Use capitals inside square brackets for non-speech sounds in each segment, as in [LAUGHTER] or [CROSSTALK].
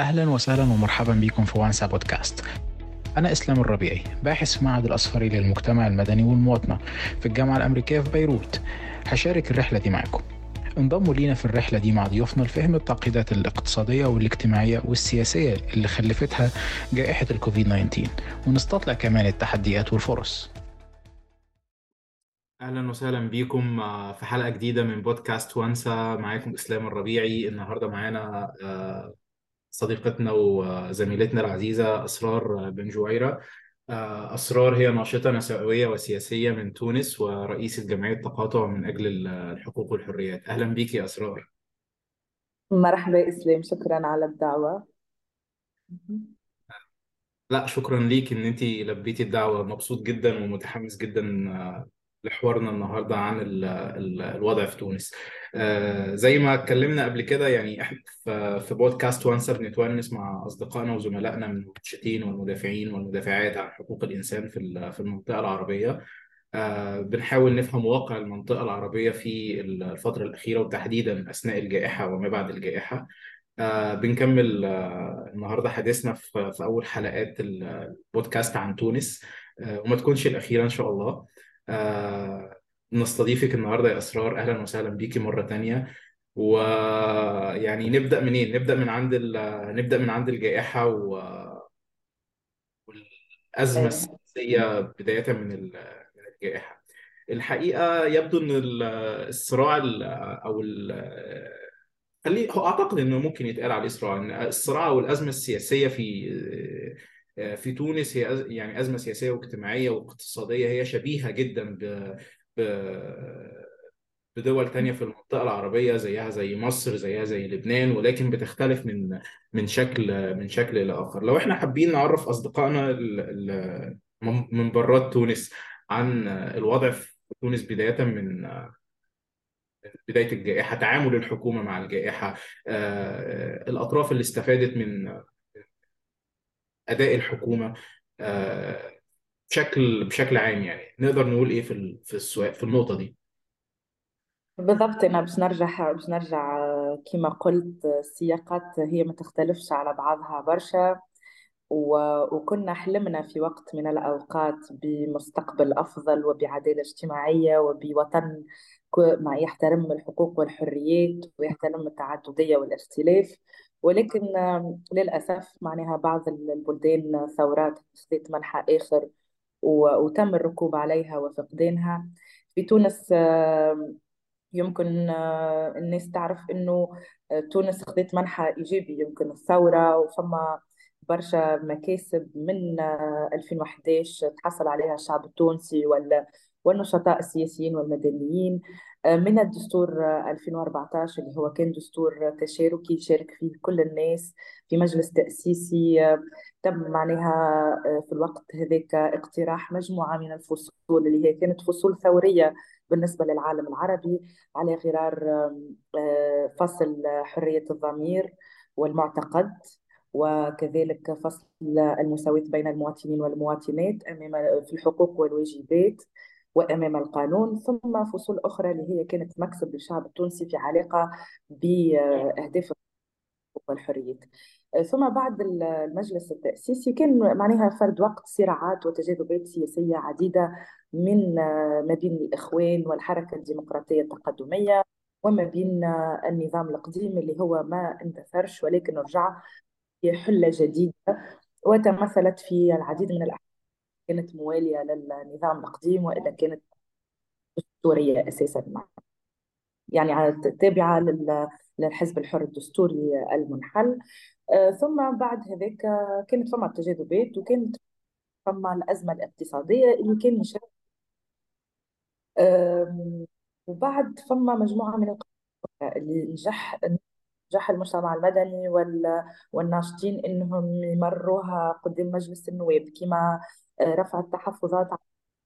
أهلا وسهلا ومرحبا بكم في وانسا بودكاست. أنا إسلام الربيعي باحث في معهد الأصفري للمجتمع المدني والمواطنة في الجامعة الأمريكية في بيروت. هشارك الرحلة دي معكم. انضموا لينا في الرحلة دي مع ضيوفنا لفهم التعقيدات الاقتصادية والاجتماعية والسياسية اللي خلفتها جائحة الكوفيد 19 ونستطلع كمان التحديات والفرص. أهلا وسهلا بيكم آه، في حلقة جديدة من بودكاست وانسا. معاكم إسلام الربيعي. النهارده معانا آه، صديقتنا وزميلتنا العزيزة أسرار بن جويرة. آه، أسرار هي ناشطة نسوية وسياسية من تونس ورئيسه جمعيه تقاطع من أجل الحقوق والحريات. أهلا بيك يا أسرار. مرحبا إسلام شكرا على الدعوة. لا شكرا ليك إن انت لبيتي الدعوة. مبسوط جدا ومتحمس جدا آه، لحوارنا النهارده عن ال ال الوضع في تونس. آه، زي ما اتكلمنا قبل كده يعني إحنا في بودكاست وانسر بنتونس مع أصدقائنا وزملائنا من المنشطين والمدافعين والمدافعات عن حقوق الإنسان في في المنطقة العربية. آه، بنحاول نفهم واقع المنطقة العربية في الفترة الأخيرة وتحديدا أثناء الجائحة وما بعد الجائحة. آه بنكمل النهارده حديثنا في, أول حلقات البودكاست عن تونس. وما تكونش الأخيرة إن شاء الله. نستضيفك النهارده يا اسرار أهلا وسهلا بيكي مرة تانية. ويعني نبدأ منين؟ نبدأ من عند ال- نبدأ من عند الجائحة و- والأزمة آه، السياسية بداية من ال- من الجائحة. الحقيقة يبدو إن ال- الصراع ال- أو ال- خليه هو أعتقد إنه ممكن يتقال عليه صراع إن الصراع والازمه السياسية في في تونس هي يعني أزمة سياسية واجتماعية واقتصادية هي شبيهة جدا ب بدول تانية في المنطقة العربية زيها زي مصر زيها زي لبنان ولكن بتختلف من من شكل من شكل لآخر لو إحنا حابين نعرف أصدقائنا من برات تونس عن الوضع في تونس بداية من بداية الجائحة تعامل الحكومة مع الجائحة آه، الأطراف اللي استفادت من أداء الحكومة آه، بشكل بشكل عام يعني. نقدر نقول إيه في في السؤال في النقطة دي؟ بالضبط أنا باش نرجع باش نرجع كما قلت السياقات هي ما تختلفش على بعضها برشا وكنا حلمنا في وقت من الأوقات بمستقبل أفضل وبعدالة اجتماعية وبوطن ما يحترم الحقوق والحريات ويحترم التعددية والاختلاف. ولكن للأسف معناها بعض البلدان ثورات خذت منحى آخر وتم الركوب عليها وفقدانها. في تونس يمكن آه، الناس تعرف إنه آه، تونس خذت منحى ايجابي يمكن الثورة وفما برشا مكاسب من آه، 2011 تحصل عليها الشعب التونسي وال- والنشطاء السياسيين والمدنيين. آه، من الدستور آه، 2014 اللي هو كان دستور تشاركي شارك فيه كل الناس في مجلس تأسيسي. آه، تم معناها آه، في الوقت هذاك اقتراح مجموعة من الفصول اللي هي كانت فصول ثورية بالنسبة للعالم العربي على غرار آه، فصل حرية الضمير والمعتقد وكذلك فصل المساواة بين المواطنين والمواطنات أمام في الحقوق والواجبات. وأمام القانون ثم فصول أخرى اللي هي كانت مكسب للشعب التونسي في علاقة بأهداف والحريات. ثم بعد المجلس التأسيسي كان معناها فرد وقت صراعات وتجاذبات سياسية عديدة من ما بين الإخوان والحركة الديمقراطية التقدمية وما بين النظام القديم اللي هو ما اندثرش ولكن رجع في حلة جديدة وتمثلت في العديد من الأحيان كانت موالية للنظام القديم وإلا كانت دستورية أساسا يعني تابعة لل- للحزب الحر الدستوري المنحل. آه، ثم بعد هذاك كانت فما تجاذبات وكانت فما الأزمة الاقتصادية اللي كان آم، وبعد فما مجموعة من اللي نجح نجح المجتمع المدني وال- والناشطين إنهم يمروها قدام مجلس النواب كما رفع التحفظات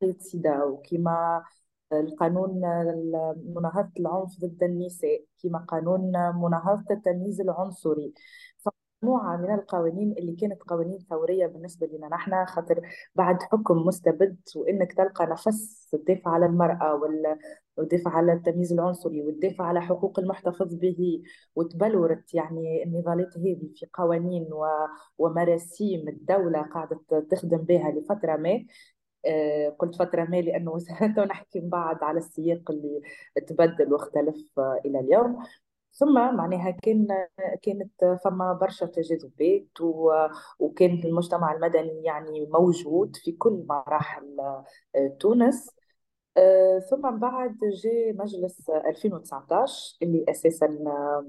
على سيدا وكما القانون مناهضة العنف ضد النساء كما قانون مناهضة التمييز العنصري. مجموعة من القوانين اللي كانت قوانين ثورية بالنسبة لنا. نحن خاطر بعد حكم مستبد وإنك تلقى نفس تدافع على المرأة وال- والدفاع على التمييز العنصري والدفاع على حقوق المحتفظ به وتبلورت يعني النضالات هذه في قوانين و- ومراسيم الدولة قاعدة تخدم بها لفترة ما. آه، قلت فترة ما لأنه [LAUGHS] نحكي بعد على السياق اللي تبدل واختلف آه، إلى اليوم. ثم معناها كان كانت فما برشا تجاذبات وكان المجتمع المدني يعني موجود في كل مراحل آه، تونس. آه، ثم من بعد جاء مجلس 2019 اللي أساسا آه،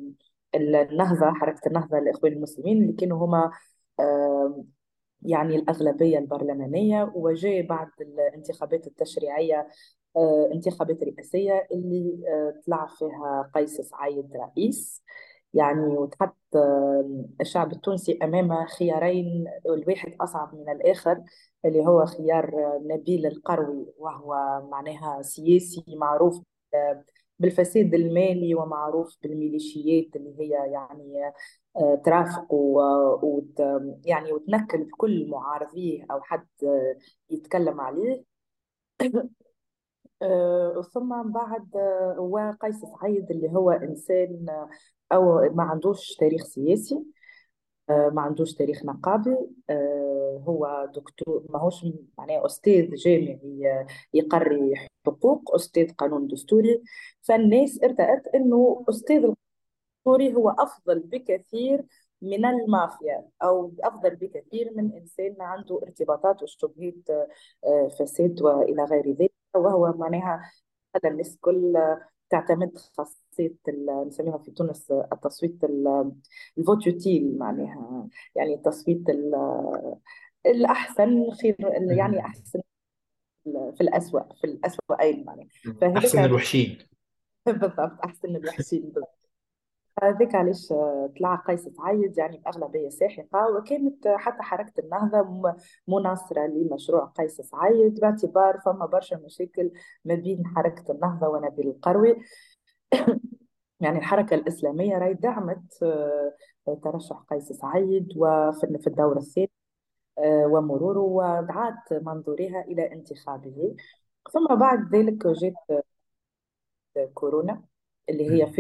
النهضة حركة النهضة الإخوان المسلمين اللي كانوا هما يعني الأغلبية البرلمانية. وجاء بعد الانتخابات التشريعية انتخابات رئاسية اللي آه، طلع فيها قيس سعيد رئيس. يعني وتحط آه، الشعب التونسي أمام خيارين الواحد أصعب من الآخر اللي هو خيار آه، نبيل القروي وهو معناها سياسي معروف آه، بالفساد المالي ومعروف بالميليشيات اللي هي يعني آه، ترافق وت يعني وتنكل بكل معارضيه أو حد آه، يتكلم عليه. آه، ثم بعد آه، وقيس سعيد اللي هو إنسان آه، أو ما عندوش تاريخ سياسي ما عندوش تاريخ نقابي هو دكتور ماهوش معناه أستاذ جامعي يقري حقوق أستاذ قانون دستوري. فالناس ارتأت أنه أستاذ الدستوري هو أفضل بكثير من المافيا أو أفضل بكثير من إنسان عنده ارتباطات وشبهات فساد وإلى غير ذلك. وهو معناها هذا الناس كل تعتمد خاصية نسميها في تونس التصويت ال- الفوت يوتيل معناها. يعني التصويت ال- الأحسن خير يعني. أحسن في الأسوأ في الأسوأين معناها. أحسن فهذاك الوحشين. [LAUGHS] بالضبط أحسن الوحشين. بالضبط هذاك علاش طلع قيس سعيد يعني بأغلبية ساحقة وكانت حتى حركة النهضة م- مناصرة لمشروع قيس سعيد باعتبار فما برشا مشاكل ما بين حركة النهضة ونبيل القروي [COUGHS] يعني الحركة الإسلامية راهي دعمت آه، ترشح قيس سعيد وفي في الدور الثاني آه، ومروره ودعت منظوريها إلى انتخابه ثم بعد ذلك جاءت كورونا اللي هي مم.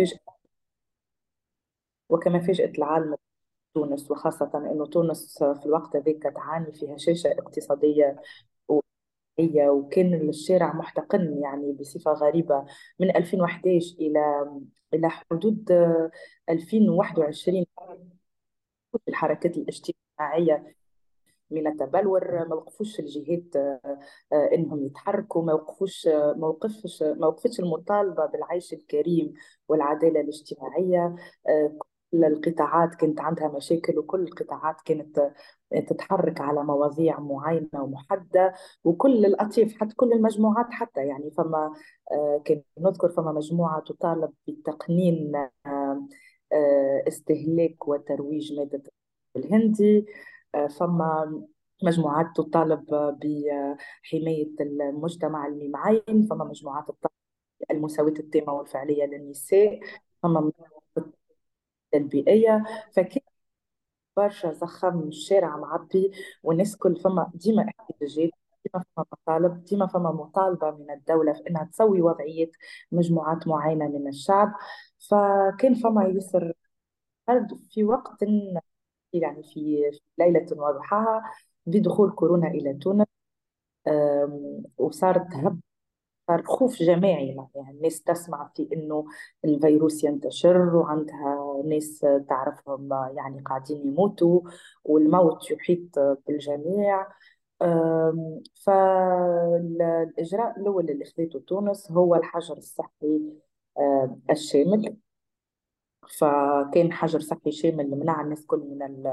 وكما فاجأت العالم تونس وخاصة أنه تونس في الوقت هذاك تعاني في هشاشة اقتصادية وهي وكان الشارع محتقن يعني بصفة غريبة من 2011 إلى إلى حدود آه، 2021 الحركات الاجتماعية. من التبلور ما وقفوش الجهات آه، إنهم يتحركوا ما وقفوش آه، ما وقفش ما وقفتش المطالبة بالعيش الكريم والعدالة الاجتماعية آه، القطاعات كانت عندها مشاكل وكل القطاعات كانت تتحرك على مواضيع معينة ومحددة وكل الأطياف حتى كل المجموعات حتى. يعني فما آه، كان نذكر فما مجموعة تطالب بتقنين آه، آه، استهلاك وترويج مادة الهندي فما مجموعات تطالب بحماية المجتمع المعين فما مجموعات تطالب بالمساواة التامة والفعلية للنساء فما البيئية فكان برشا زخم الشارع معبي والناس كل فما ديما احتجاجات ديما فما مطالب ديما فما مطالبة من الدولة في إنها تسوي وضعية مجموعات معينة من الشعب. فكان فما يسر في وقت يعني في ليلة وضحاها بدخول كورونا إلى تونس وصارت هب صار خوف جماعي معناها الناس تسمع في إنه الفيروس ينتشر وعندها ناس تعرفهم يعني قاعدين يموتوا والموت يحيط بالجميع. أم، فالإجراء الأول اللي خذته تونس هو الحجر الصحي الشامل. فكان حجر صحي شامل منع الناس كل من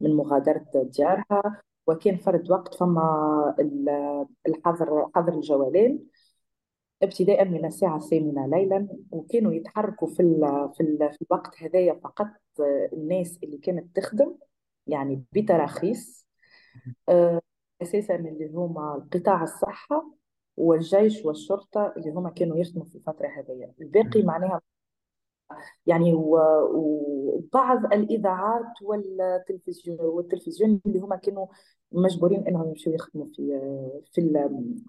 من مغادرة ديارها وكان فرد وقت فما ال- الحظر حظر الجولان ابتداء من الساعة الثامنة ليلا وكانوا يتحركوا في ال في, ال في الوقت هذايا فقط الناس اللي كانت تخدم يعني بتراخيص آه، أساسا اللي هما القطاع الصحة والجيش والشرطة اللي هما كانوا يخدموا في الفترة هذيا الباقي. معناها يعني وبعض الإذاعات والتلفزيون والتلفزيون اللي هما كانوا مجبورين إنهم يمشوا يخدموا في في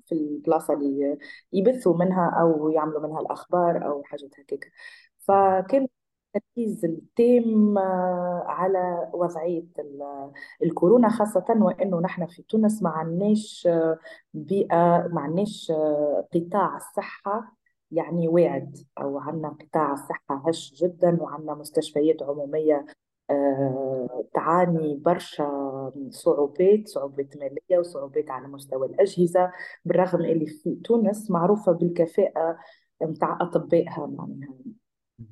في البلاصة اللي يبثوا منها أو يعملوا منها الأخبار أو حاجات هكاك. فكان التركيز التام آه، على وضعية ال- الكورونا خاصة وإنه نحن في تونس ما عندناش آه، بيئة ما عندناش آه، قطاع الصحه يعني واعد أو عندنا قطاع الصحه هش جدا وعندنا مستشفيات عمومية آه، تعاني برشا صعوبات صعوبات مالية وصعوبات على مستوى الأجهزة بالرغم اللي في تونس معروفة بالكفاءة متاع أطبائها معناها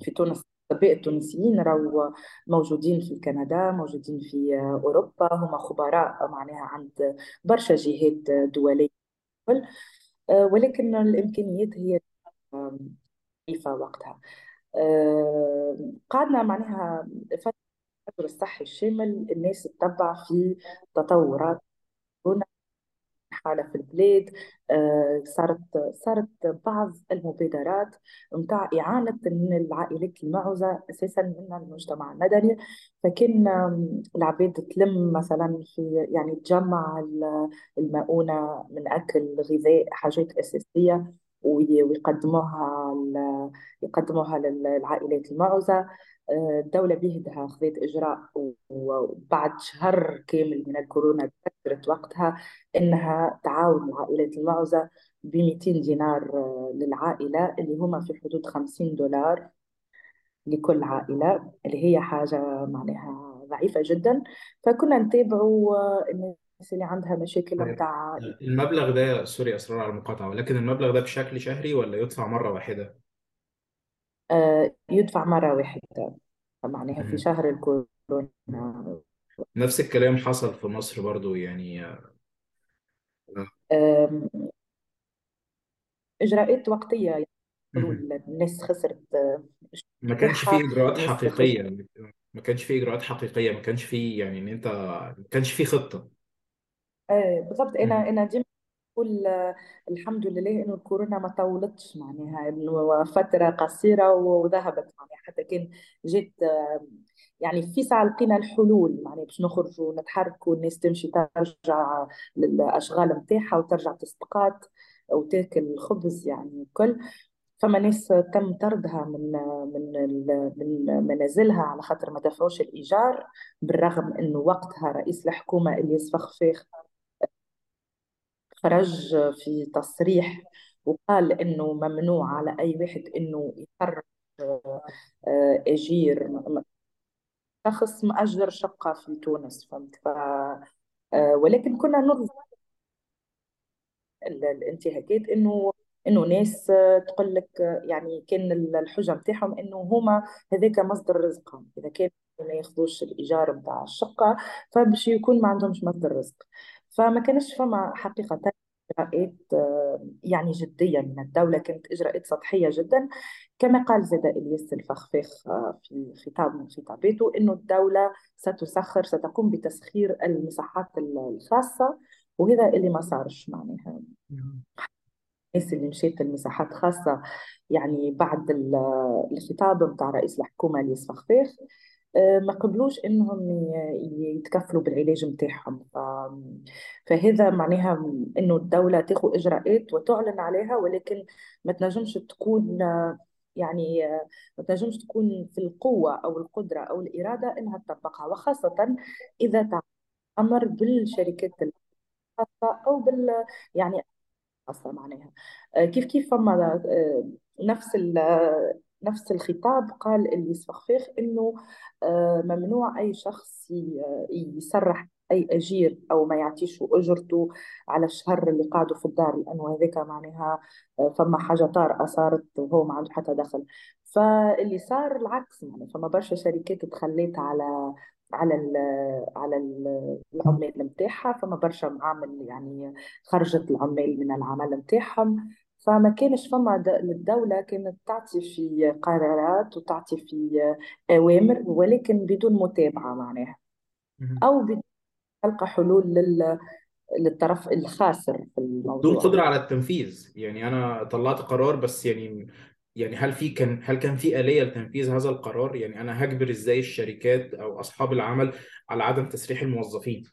في تونس الأطباء التونسيين راهو موجودين في كندا موجودين في أوروبا هم خبراء معناها عند برشا جهات دولية. آه، ولكن الإمكانيات هي ضعيفة وقتها. آه، قعدنا معناها فترة التطور الصحي الشامل الناس تتبع في تطورات. كورونا حالة في البلاد آه، صارت صارت بعض المبادرات متاع إعانة العائلات المعوزة أساسا من المجتمع المدني. فكان العباد تلم مثلا في يعني تجمع ال- المؤونة من أكل غذاء حاجات أساسية. ويقدموها يقدموها للعائلات المعوزة آه، الدولة بيهدها خذت إجراء وبعد شهر كامل من الكورونا تذكرت وقتها إنها تعاون العائلات المعوزه ب 200 دينار آه، للعائلة اللي هما في حدود 50 دولار لكل عائلة اللي هي حاجة معناها ضعيفة جدا. فكنا نتابعوا آه، الناس اللي عندها مشاكل طيب متاع المبلغ ده سوري أسرار على المقاطعة ولكن المبلغ ده بشكل شهري ولا يدفع مرة واحدة؟ آه، يدفع مرة واحدة معناها في مم. شهر الكورونا نفس الكلام حصل في مصر برضو يعني آه، آم، يعني يقولوا مم. الناس خسرت آه، ما كانش فيه إجراءات الناس خسرت حقيقية ما كانش فيه إجراءات حقيقية ما كانش فيه يعني إن أنت ما كانش فيه خطة آه بالضبط. أنا أنا ديما بقول آه، الحمد لله إنه الكورونا ما طولتش معناها إنه فترة قصيرة وذهبت معناها. حتى كان جت آه، يعني في ساعة لقينا الحلول معناها باش نخرجوا نتحركوا الناس تمشي ترجع للأشغال نتاعها وترجع تستقات وتاكل الخبز يعني الكل. فما ناس تم طردها من من ال- من منازلها على خاطر ما دفعوش الإيجار بالرغم إنه وقتها رئيس الحكومة إلياس فخفاخ خرج في تصريح وقال إنه ممنوع على أي واحد إنه يخرج آه، إجير. شخص مأجر شقة في تونس فهمت؟ ف آه، ولكن كنا نرفض ال- الانتهاكات إنه إنه ناس آه، تقول لك يعني كان ال- الحجة نتاعهم إنه هما هذاك مصدر رزقهم إذا كان ما ياخذوش الإيجار نتاع الشقة فباش يكون ما عندهمش مصدر رزق. فما كانش فما حقيقة إجراءات آه، يعني جدية من الدولة كانت إجراءات سطحية جدا كما قال زاد إلياس الفخفاخ آه، في خطاب من خطاباته إنه الدولة ستسخر ستقوم بتسخير المساحات الخاصة وهذا اللي ما صارش معناها. الناس اللي مشيت المساحات خاصة يعني بعد ال- الخطاب متاع رئيس الحكومة اللي فخفاخ ما قبلوش إنهم يتكفلوا بالعلاج متاعهم. ف... فهذا معناها إنه الدولة تاخذ إجراءات وتعلن عليها ولكن ما تنجمش تكون آه، يعني آه، ما تنجمش تكون في القوة أو القدرة أو الإرادة إنها تطبقها. وخاصة إذا تعمر بالشركات الخاصة أو بال يعني خاصة معناها. آه، كيف كيف فما آه، نفس ال- آه، نفس الخطاب قال اللي فخفاخ إنه آه، ممنوع أي شخص يسرح أي أجير أو ما يعطيش أجرته على الشهر اللي قعدوا في الدار لأنه هذاك معناها آه، فما حاجة طارئة صارت وهو ما عنده حتى دخل. فاللي صار العكس يعني فما برشا شركات تخليت على على ال على ال- العمال نتاعها فما برشا معامل يعني خرجت العمال من العمل نتاعهم فما كانش فما الدولة كانت تعطي في قرارات وتعطي في أوامر ولكن بدون متابعة معناها. أو بدون تلقى حلول لل- للطرف الخاسر في الموضوع. قدرة على التنفيذ. يعني أنا طلعت قرار بس يعني يعني هل في كان هل كان في آلية لتنفيذ هذا القرار؟ يعني أنا هجبر إزاي الشركات أو أصحاب العمل على عدم تسريح الموظفين؟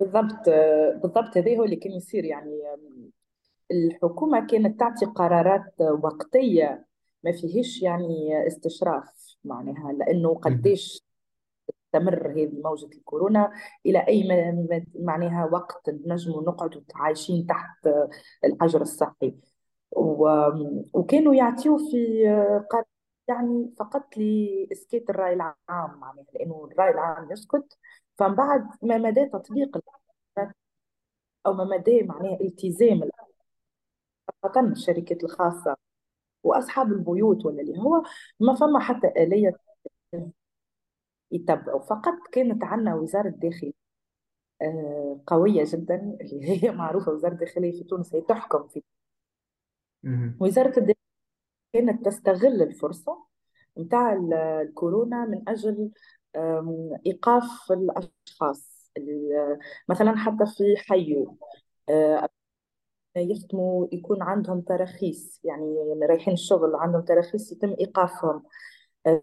بالضبط بالضبط هذا هو اللي كان يصير يعني الحكومة كانت تعطي قرارات وقتية ما فيهش يعني استشراف معناها لأنه. قديش تستمر هذه موجة الكورونا إلى أي معناها وقت نجموا نقعدوا عايشين تحت الحجر الصحي و- وكانوا يعطيوا في يعني فقط لإسكات الرأي العام معناها لأنه الرأي العام يسكت فمن بعد ما مدى تطبيق أو ما مدى معناها التزام الشركات الخاصة وأصحاب البيوت ولا اللي هو ما فما حتى آلية يتبعوا. فقط كانت عندنا وزارة الداخلية آه، قوية جدا اللي هي [LAUGHS] معروفة وزارة الداخلية في تونس هي تحكم في. وزارة الداخلية كانت تستغل الفرصة متاع ال- الكورونا من أجل إيقاف الأشخاص مثلا حتى في حيو آه، يختموا يكون عندهم تراخيص يعني رايحين الشغل عندهم تراخيص يتم إيقافهم. آه،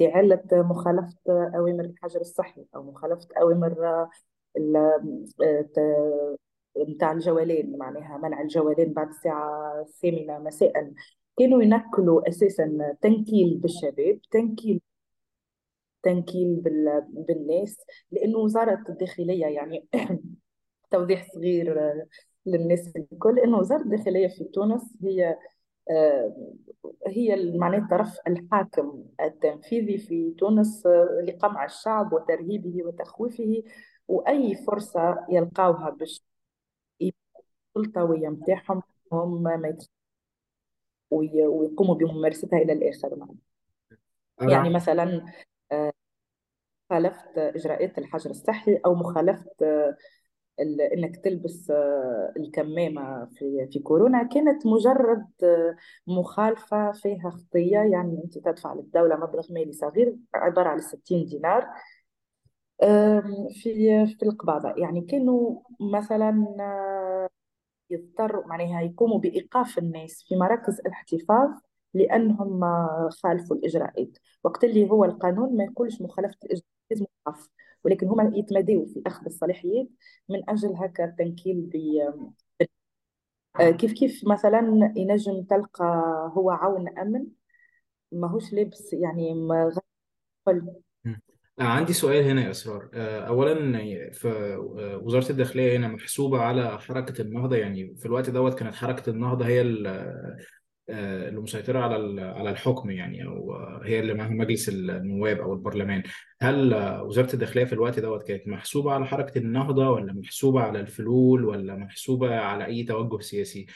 بعلة مخالفة أوامر الحجر الصحي أو مخالفة أوامر ال- الت- بتاع الجولان معناها منع الجولان بعد الساعة الثامنة مساء. كانوا ينكلوا أساسا تنكيل بالشباب تنكيل تنكيل بال- بالناس لأنه وزارة الداخلية يعني [CLEARS THROAT] توضيح صغير آه، للناس الكل إنه وزاره الداخليه في تونس هي آه، هي معناه الطرف الحاكم التنفيذي في تونس آه، لقمع الشعب وترهيبه وتخويفه وأي فرصة يلقاوها باش السلطويه متاعهم هم ما ويقوموا بممارستها إلى الآخر معنا. يعني مثلا مخالفة إجراءات الحجر الصحي أو مخالفة آه، ال- إنك تلبس آه، الكمامة في في كورونا كانت مجرد آه، مخالفة فيها خطيه يعني أنت تدفع للدولة مبلغ مالي صغير عبارة عن 60 دينار في في القباضه يعني كانوا مثلا آه، يضطروا معناها يقوموا بإيقاف الناس في مراكز الاحتفاظ لأنهم خالفوا الإجراءات. وقت اللي هو القانون ما يقولش مخالفة الإجراءات لازم ولكن هما يتمادوا في أخذ الصلاحيات من أجل هكا التنكيل ب آه، كيف كيف مثلا ينجم تلقى هو عون أمن؟ ماهوش لابس يعني ما. آه، عندي سؤال هنا يا إسرار. آه، أولا في وزارة الداخلية هنا محسوبة على حركة النهضة يعني في الوقت دوت كانت حركة النهضة هي اللي مسيطرة على على الحكم يعني آه، هي اللي معاها مجلس النواب أو البرلمان هل آه، وزارة الداخلية في الوقت دوت كانت محسوبة على حركة النهضة ولا محسوبة على الفلول ولا محسوبة على أي توجه سياسي؟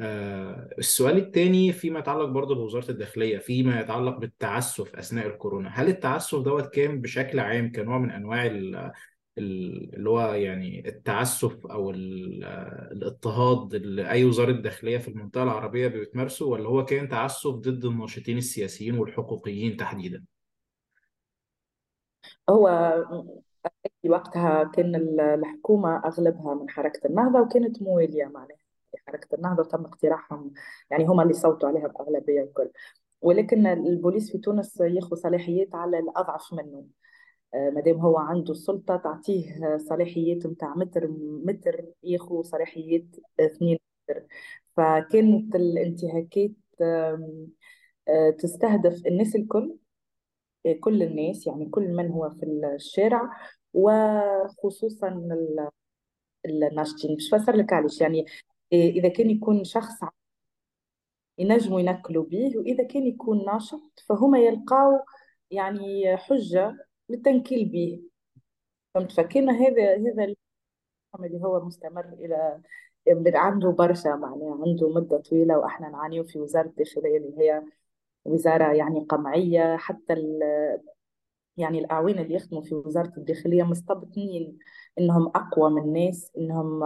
آه، السؤال الثاني فيما يتعلق برضه بوزارة الداخلية فيما يتعلق بالتعسف أثناء الكورونا هل التعسف دوت كان بشكل عام كنوع من ال- اللي هو يعني التعسف ال- الاضطهاد اللي أي وزارة داخلية في المنطقة العربية بتمارسه ولا هو كان تعسف ضد الناشطين السياسيين والحقوقيين تحديدا؟ هو وقتها كان ال- الحكومة أغلبها من حركة النهضة وكانت موالية معناها لحركة النهضة وتم اقتراحهم يعني هم اللي صوتوا عليها بأغلبية الكل ولكن البوليس في تونس ياخذ صلاحيات على الأضعف منه ما دام هو عنده السلطة تعطيه صلاحيات متاع متر متر ياخذ صلاحيات اثنين متر. فكانت الانتهاكات آه، تستهدف الناس الكل كل الناس يعني كل من هو في الشارع وخصوصا ال- الناشطين. مش فسر لك علاش. يعني إذا كان يكون شخص ينجموا ينكلوا به وإذا كان يكون ناشط فهما يلقاو يعني حجة للتنكيل به فهمت؟ فكأن هذا هذا اللي هو مستمر إلى عنده برشا معناها عنده مدة طويلة وإحنا نعانيه في وزارة الداخلية اللي هي وزارة يعني قمعية. حتى يعني الأعوان اللي يخدموا في وزارة الداخلية مستبطنين إنهم أقوى من الناس إنهم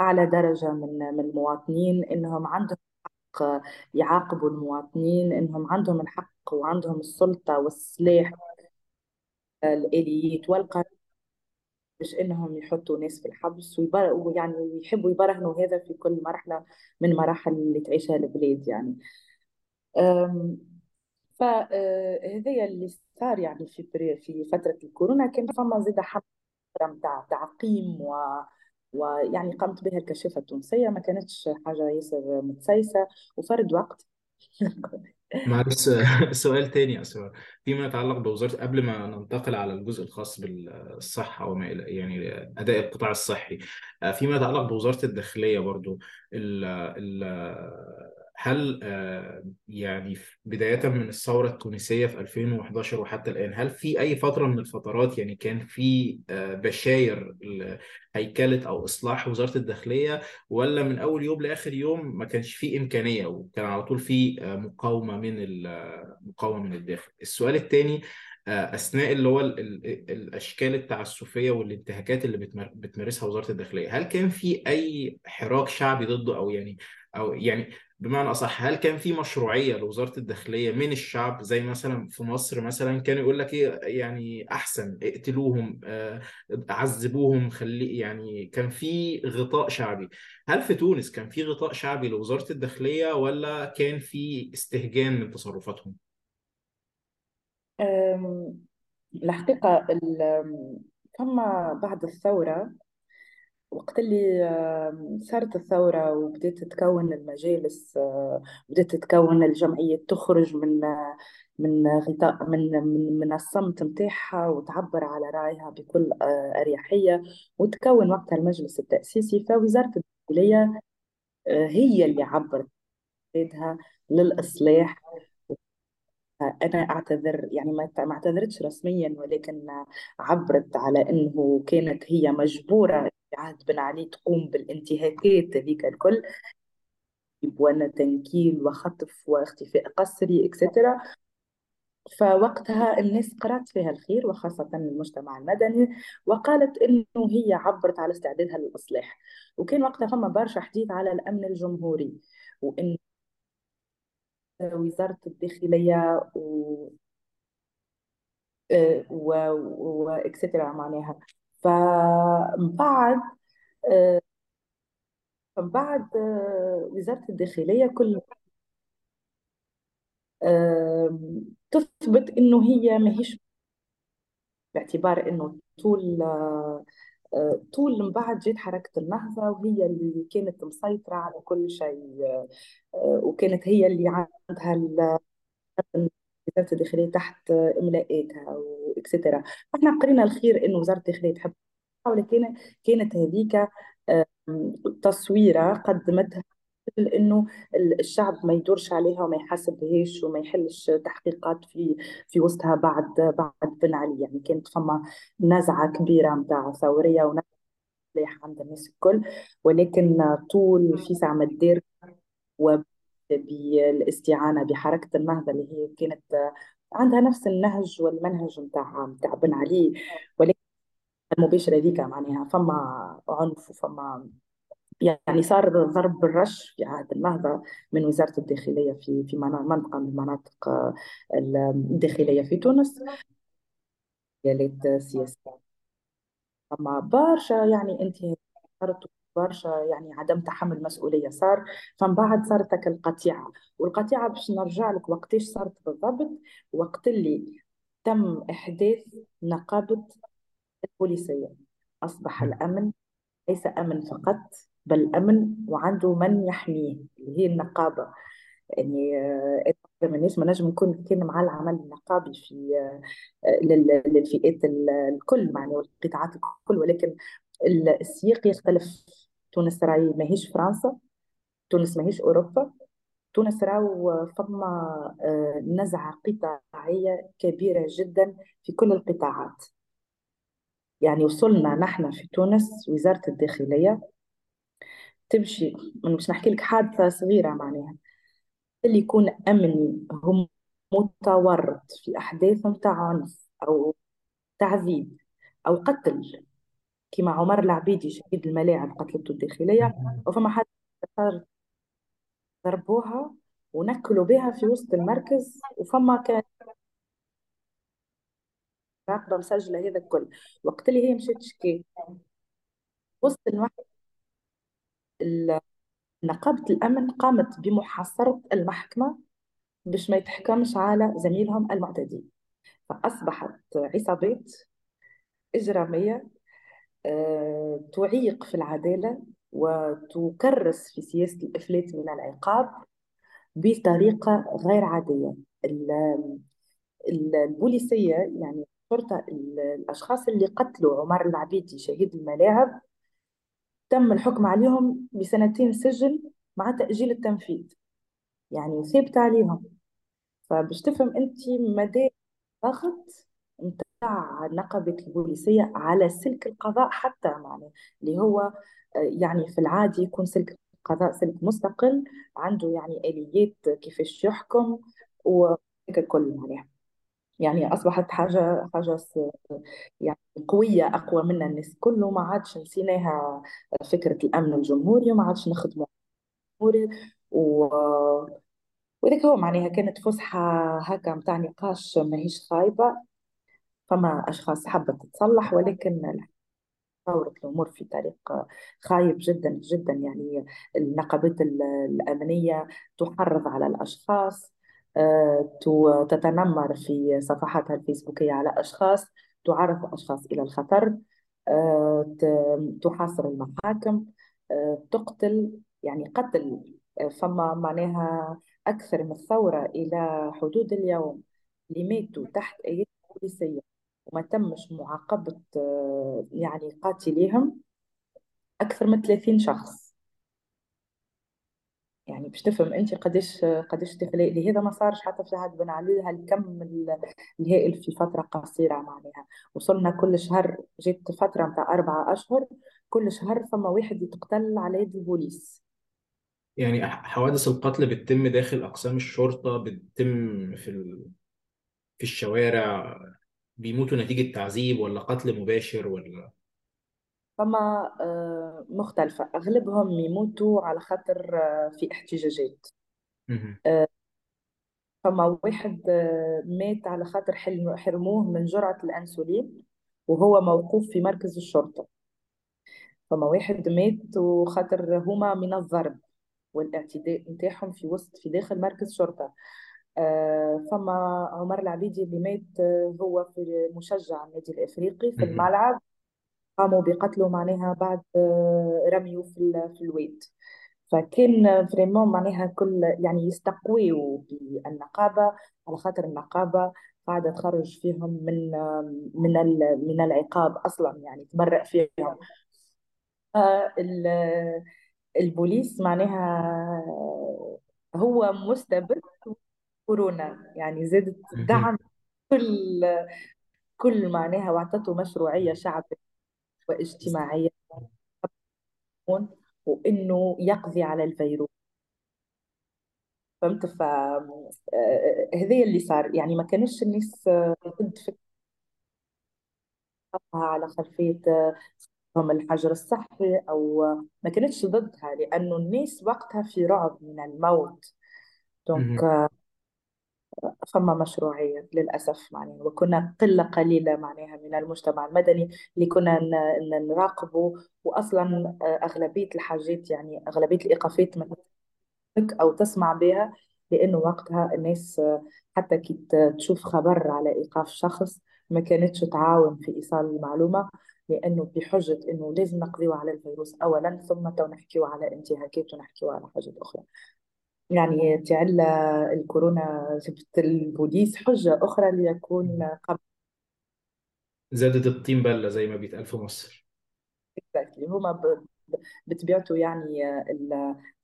أعلى درجة من من المواطنين إنهم عندهم حق يعاقبوا المواطنين إنهم عندهم الحق وعندهم السلطة والسلاح الآليات والقانون باش إنهم يحطوا ناس في الحبس ويبر... ويعني يحبوا يبرهنوا هذا في كل مرحلة من مراحل اللي تعيشها البلاد يعني. فهذايا اللي صار يعني في بري- في فترة الكورونا كان فما زيد حملة متاع تعقيم و ويعني قامت بها الكشافة التونسية ما كانتش حاجة ياسر متسيسة وفرد وقت. [LAUGHS] معلش [LAUGHS] سؤال تاني يا أسرار. فيما يتعلق بوزارة قبل ما ننتقل على الجزء الخاص بالصحة وما إلى يعني أداء القطاع الصحي آه، فيما يتعلق بوزارة الداخلية برضو ال ال هل آه، يعني في- بداية من الثورة التونسية في 2011 وحتى الآن هل في أي فترة من الفترات يعني كان في آه، بشاير هيكلة أو إصلاح وزارة الداخلية ولا من أول يوم لآخر يوم ما كانش فيه إمكانية وكان على طول فيه آه، مقاومة من ال- مقاومة من الداخل؟ السؤال الثاني أثناء اللي هو ال- ال- الأشكال التعسفية والانتهاكات اللي بتمارسها وزارة الداخلية هل كان في أي حراك شعبي ضده أو يعني أو يعني بمعنى أصح هل كان في مشروعية لوزارة الداخلية من الشعب زي مثلا في مصر مثلا كان يقول لك إيه يعني أحسن اقتلوهم آه، عذبوهم خلي يعني كان في غطاء شعبي هل في تونس كان في غطاء شعبي لوزارة الداخلية ولا كان في استهجان من تصرفاتهم؟ أم، الحقيقة ال- فما بعد الثورة وقت اللي صارت الثورة وبدأت تتكون المجالس آه، بدأت تتكون الجمعيات تخرج من آه، من غطاء من من من الصمت متاعها وتعبر على رأيها بكل آه، أريحية وتكون وقتها المجلس التأسيسي. فوزارة الداخلية هي اللي عبرت للإصلاح. أنا أعتذر يعني ما اعتذرتش رسميا ولكن عبرت على أنه كانت هي مجبورة في عهد بن علي تقوم بالانتهاكات هذيك الكل. وأن تنكيل وخطف واختفاء قسري إكسترا فوقتها الناس قرأت فيها الخير وخاصة المجتمع المدني وقالت إنه هي عبرت على استعدادها للإصلاح. وكان وقتها فما برشا حديث على الأمن الجمهوري وإن وزارة الداخلية و واكسترا معناها. فمن بعد آه، من بعد آه، وزارة الداخلية كل آه، تثبت إنه هي ماهيش باعتبار إنه طول آه، آه، طول من بعد جت حركة النهضة وهي اللي كانت مسيطرة على كل شيء آه، آه، وكانت هي اللي عندها وزارة الداخلية تحت إملاءاتها وإكسترا فإحنا قرينا الخير إنه وزارة الداخلية تحب ولكن كانت هذيك آم، تصويرة قدمتها إنه الشعب ما يدورش عليها وما يحاسبهاش وما يحلش تحقيقات في في وسطها بعد بعد بن علي. يعني كانت فما نزعة كبيرة متاع ثورية ونزعة سلاح عند الناس الكل. ولكن طول في ساعة ما تدير وبالاستعانة بحركة النهضة اللي هي كانت عندها نفس النهج والمنهج متاع متاع بن علي. ولكن المباشرة ذيك معناها فما عنف وفما يعني صار ضرب بالرش في عهد النهضة من وزارة الداخلية في في منطقة من المناطق آه، الداخلية في تونس. مجالات سياسية. أما برشا يعني انتهاكات برشا يعني عدم تحمل مسؤولية صار فمن بعد صارت هيك القطيعة والقطيعة باش نرجع لك وقتاش صارت بالضبط وقت اللي تم إحداث نقابة البوليسية. أصبح الأمن ليس أمن فقط بل أمن وعنده من يحميه اللي هي النقابة. يعني آه، الناس ما نجم نكون نتكلم على العمل النقابي في آه، لل- للفئات ال- الكل يعني والقطاعات الكل ولكن ال- السياق يختلف تونس راهي ماهيش فرنسا تونس ماهيش أوروبا. تونس راهو فما آه، نزعة قطاعية كبيرة جدا في كل القطاعات. يعني وصلنا نحن في تونس وزارة الداخلية تمشي مش نحكي لك حادثة صغيرة معناها. اللي يكون أمني هم متورط في أحداث متاع عنف أو تعذيب أو قتل. كما عمر العبيدي شهيد الملاعب قتلته الداخلية. وفما حد ضربوها ونكلوا بها في وسط المركز. وفما كان راقبة مسجلة هذا الكل. وقت اللي هي مشيت تشكي. وسط المحكمة نقابة الأمن قامت بمحاصرة المحكمة باش ما يتحكمش على زميلهم المعتدي. فأصبحت عصابات إجرامية تعيق في العدالة وتكرس في سياسة الإفلات من العقاب بطريقة غير عادية. البوليسية يعني الشرطة الأشخاص اللي قتلوا عمر العبيدي شهيد الملاعب تم الحكم عليهم بسنتين سجن مع تأجيل التنفيذ. يعني ثابت عليهم. فباش تفهم انت مدى ضغط نقابة البوليسية على سلك القضاء حتى يعني اللي هو يعني في العادي يكون سلك القضاء سلك مستقل عنده يعني آليات كيفاش يحكم وهيك الكل يعني. يعني أصبحت حاجة حاجة يعني قوية أقوى منا الناس كله ما عادش نسيناها فكرة الأمن الجمهوري وما عادش الجمهوري. و وذاك هو معناها كانت فسحة هكا متاع نقاش ماهيش خايبة. فما أشخاص حبت تتصلح ولكن تطورت الأمور في طريق خايب جدا جدا. يعني النقابات الأمنية تحرض على الأشخاص آه، تتنمر في صفحاتها الفيسبوكية على أشخاص تعرض أشخاص إلى الخطر آه، تحاصر المحاكم آه، تقتل. يعني قتل فما معناها أكثر من ثورة إلى حدود اليوم. اللي ماتوا تحت أيدي بوليسية وما تمش معاقبة يعني قاتليهم أكثر من 30 شخص. يعني باش تفهم أنت قديش قديش تخلق لهذا ما صارش حتى في عهد بن علي هالكم الهائل في فترة قصيرة معناها. وصلنا كل شهر جيت فترة نتاع أربعة أشهر كل شهر فما واحد يتقتل على يد البوليس. يعني حوادث القتل بتتم داخل أقسام الشرطة بتتم في ال... في الشوارع. بيموتوا نتيجة تعذيب ولا قتل مباشر ولا؟ فما آه، مختلفة. أغلبهم يموتوا على خاطر آه، في احتجاجات. آه، فما واحد مات على خاطر حرموه من جرعة الأنسولين وهو موقوف في مركز الشرطة. فما واحد مات وخاطر هما من الضرب والإعتداء نتاعهم في وسط في داخل مركز شرطة. فما عمر العبيدي اللي مات هو في مشجع النادي الإفريقي في الملعب. قاموا بقتله معناها بعد آه، رميه في في الواد فكان فريمون معناها كل يعني يستقويوا بالنقابة على خاطر النقابة قاعدة تخرج فيهم من من من العقاب أصلا يعني تبرأ فيهم. البوليس معناها هو مستبد كورونا يعني زادت دعم كل كل معناها واعطته مشروعية شعبية واجتماعية. وإنه يقضي على الفيروس. فهمت؟ ف آه، هذا اللي صار. يعني ما كانش الناس ضد فكرة على خلفية هم الحجر الصحي أو ما كانتش ضدها لأنه الناس وقتها في رعب من الموت. دونك فما مشروعية للأسف معناها وكنا قلة قليلة معناها من المجتمع المدني اللي كنا نراقبه وأصلا آه، أغلبية الحاجات يعني أغلبية الإيقافات أو تسمع بها لأنه وقتها الناس آه، حتى كي تشوف خبر على إيقاف شخص ما كانتش تعاون في إيصال المعلومة لأنه بحجة إنه لازم نقضيو على الفيروس أولا ثم تو على انتهاكات ونحكيو على حاجات أخرى. يعني تعل الكورونا جبت البوليس حجة أخرى ليكون قبل. زادت الطين بلة زي ما بيتقال في مصر. Exactly. هما بطبيعته يعني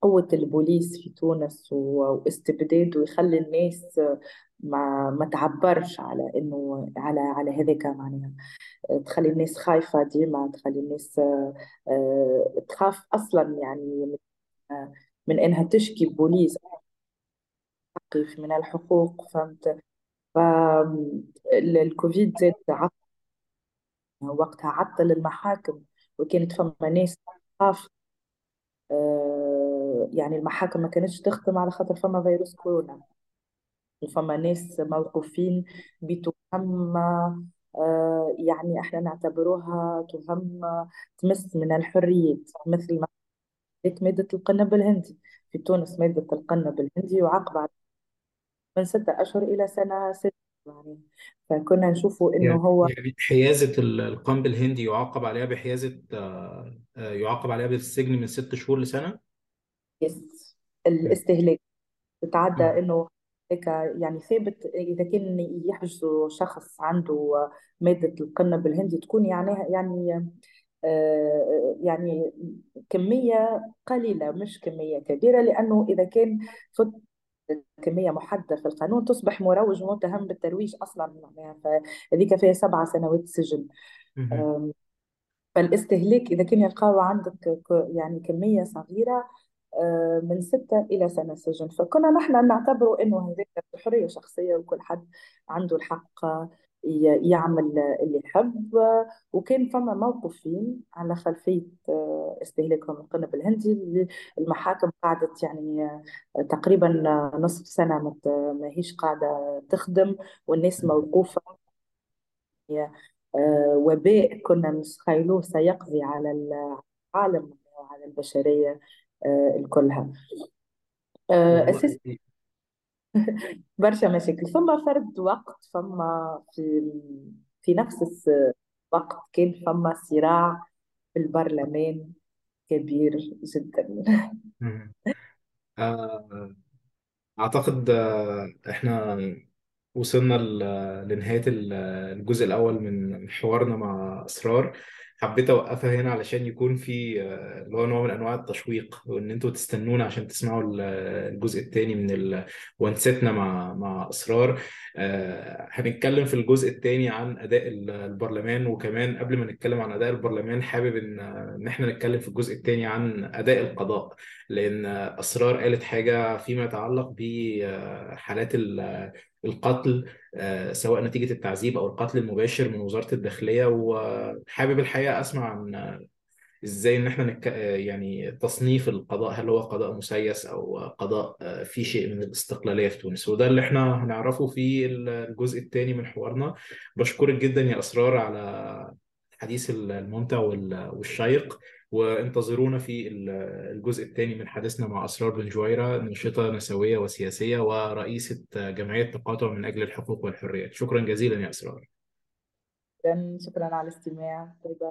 قوة البوليس في تونس واستبداده ويخلي الناس ما ما تعبرش على إنه على على هذاك معناها. تخلي الناس خايفة ديما تخلي الناس آه، تخاف أصلا يعني من إنها تشكي بوليس من الحقوق فهمت؟ فالكوفيد زاد عطل وقتها عطل المحاكم وكانت فما ناس تخاف آه، يعني المحاكم ما كانتش تخدم على خاطر فما فيروس كورونا. وفما ناس موقوفين بتهم آه، يعني إحنا نعتبروها تهم تمس من الحريات مثل ما مادة القنب الهندي. في تونس مادة القنب الهندي يعاقب على من ستة أشهر إلى سنة ست يعني. فكنا نشوفوا إنه يعني هو يعني حيازة ال- القنب الهندي يعاقب عليها بحيازة آه، آه، يعاقب عليها بالسجن من ست شهور لسنة؟ يس. الاستهلاك. تتعدى. إنه هيك يعني ثابت. إذا كان يحجزوا شخص عنده مادة القنب الهندي تكون يعني يعني يعني كمية قليلة مش كمية كبيرة لأنه إذا كان فت كمية محددة في القانون تصبح مروج متهم بالترويج أصلا معناها فهذيك فيها سبع سنوات سجن. فالاستهلاك إذا كان يلقاو عندك يعني كمية صغيرة آه، من ستة إلى سنة سجن فكنا نحن نعتبره أنه هذيك حرية شخصية وكل حد عنده الحق يعمل اللي يحب. وكان فما موقفين على خلفية آه، استهلاكهم القنب الهندي. اللي المحاكم قعدت يعني آه، تقريبا نصف سنة ما هيش قاعدة تخدم. والناس موقوفة. آه، وباء كنا نتخيلوه سيقضي على العالم وعلى البشرية آه، الكلها. آه، والله أساس [LAUGHS] برشا مشاكل. ثم فرد وقت فما في في نفس الوقت كان فما صراع في البرلمان كبير جدا. آه، أعتقد آه، إحنا وصلنا لنهاية ال- الجزء الأول من حوارنا مع أسرار حبيت أوقفها هنا علشان يكون في آه، اللي هو نوع من أنواع التشويق وإن أنتوا تستنونا عشان تسمعوا ال- الجزء الثاني من ال- مع مع أسرار آه، هنتكلم في الجزء الثاني عن أداء ال- البرلمان وكمان قبل ما نتكلم عن أداء البرلمان حابب إن إن إحنا نتكلم في الجزء الثاني عن أداء القضاء. لأن أسرار قالت حاجة فيما يتعلق بحالات ال- القتل آه، سواء نتيجة التعذيب أو القتل المباشر من وزارة الداخلية. وحابب الحقيقة أسمع عن إزاي إن إحنا نك... آه، يعني تصنيف القضاء هل هو قضاء مسيس أو قضاء آه، فيه شيء من الاستقلالية في تونس. وده اللي إحنا هنعرفه في الجزء الثاني من حوارنا. بشكرك جدا يا أسرار على الحديث الممتع وال- والشيق. وانتظرونا في ال- الجزء الثاني من حديثنا مع أسرار بن جويرة ناشطة نسوية وسياسية ورئيسة جمعية تقاطع من أجل الحقوق والحريات. شكرا جزيلا يا أسرار. شكرا على الاستماع. باي باي.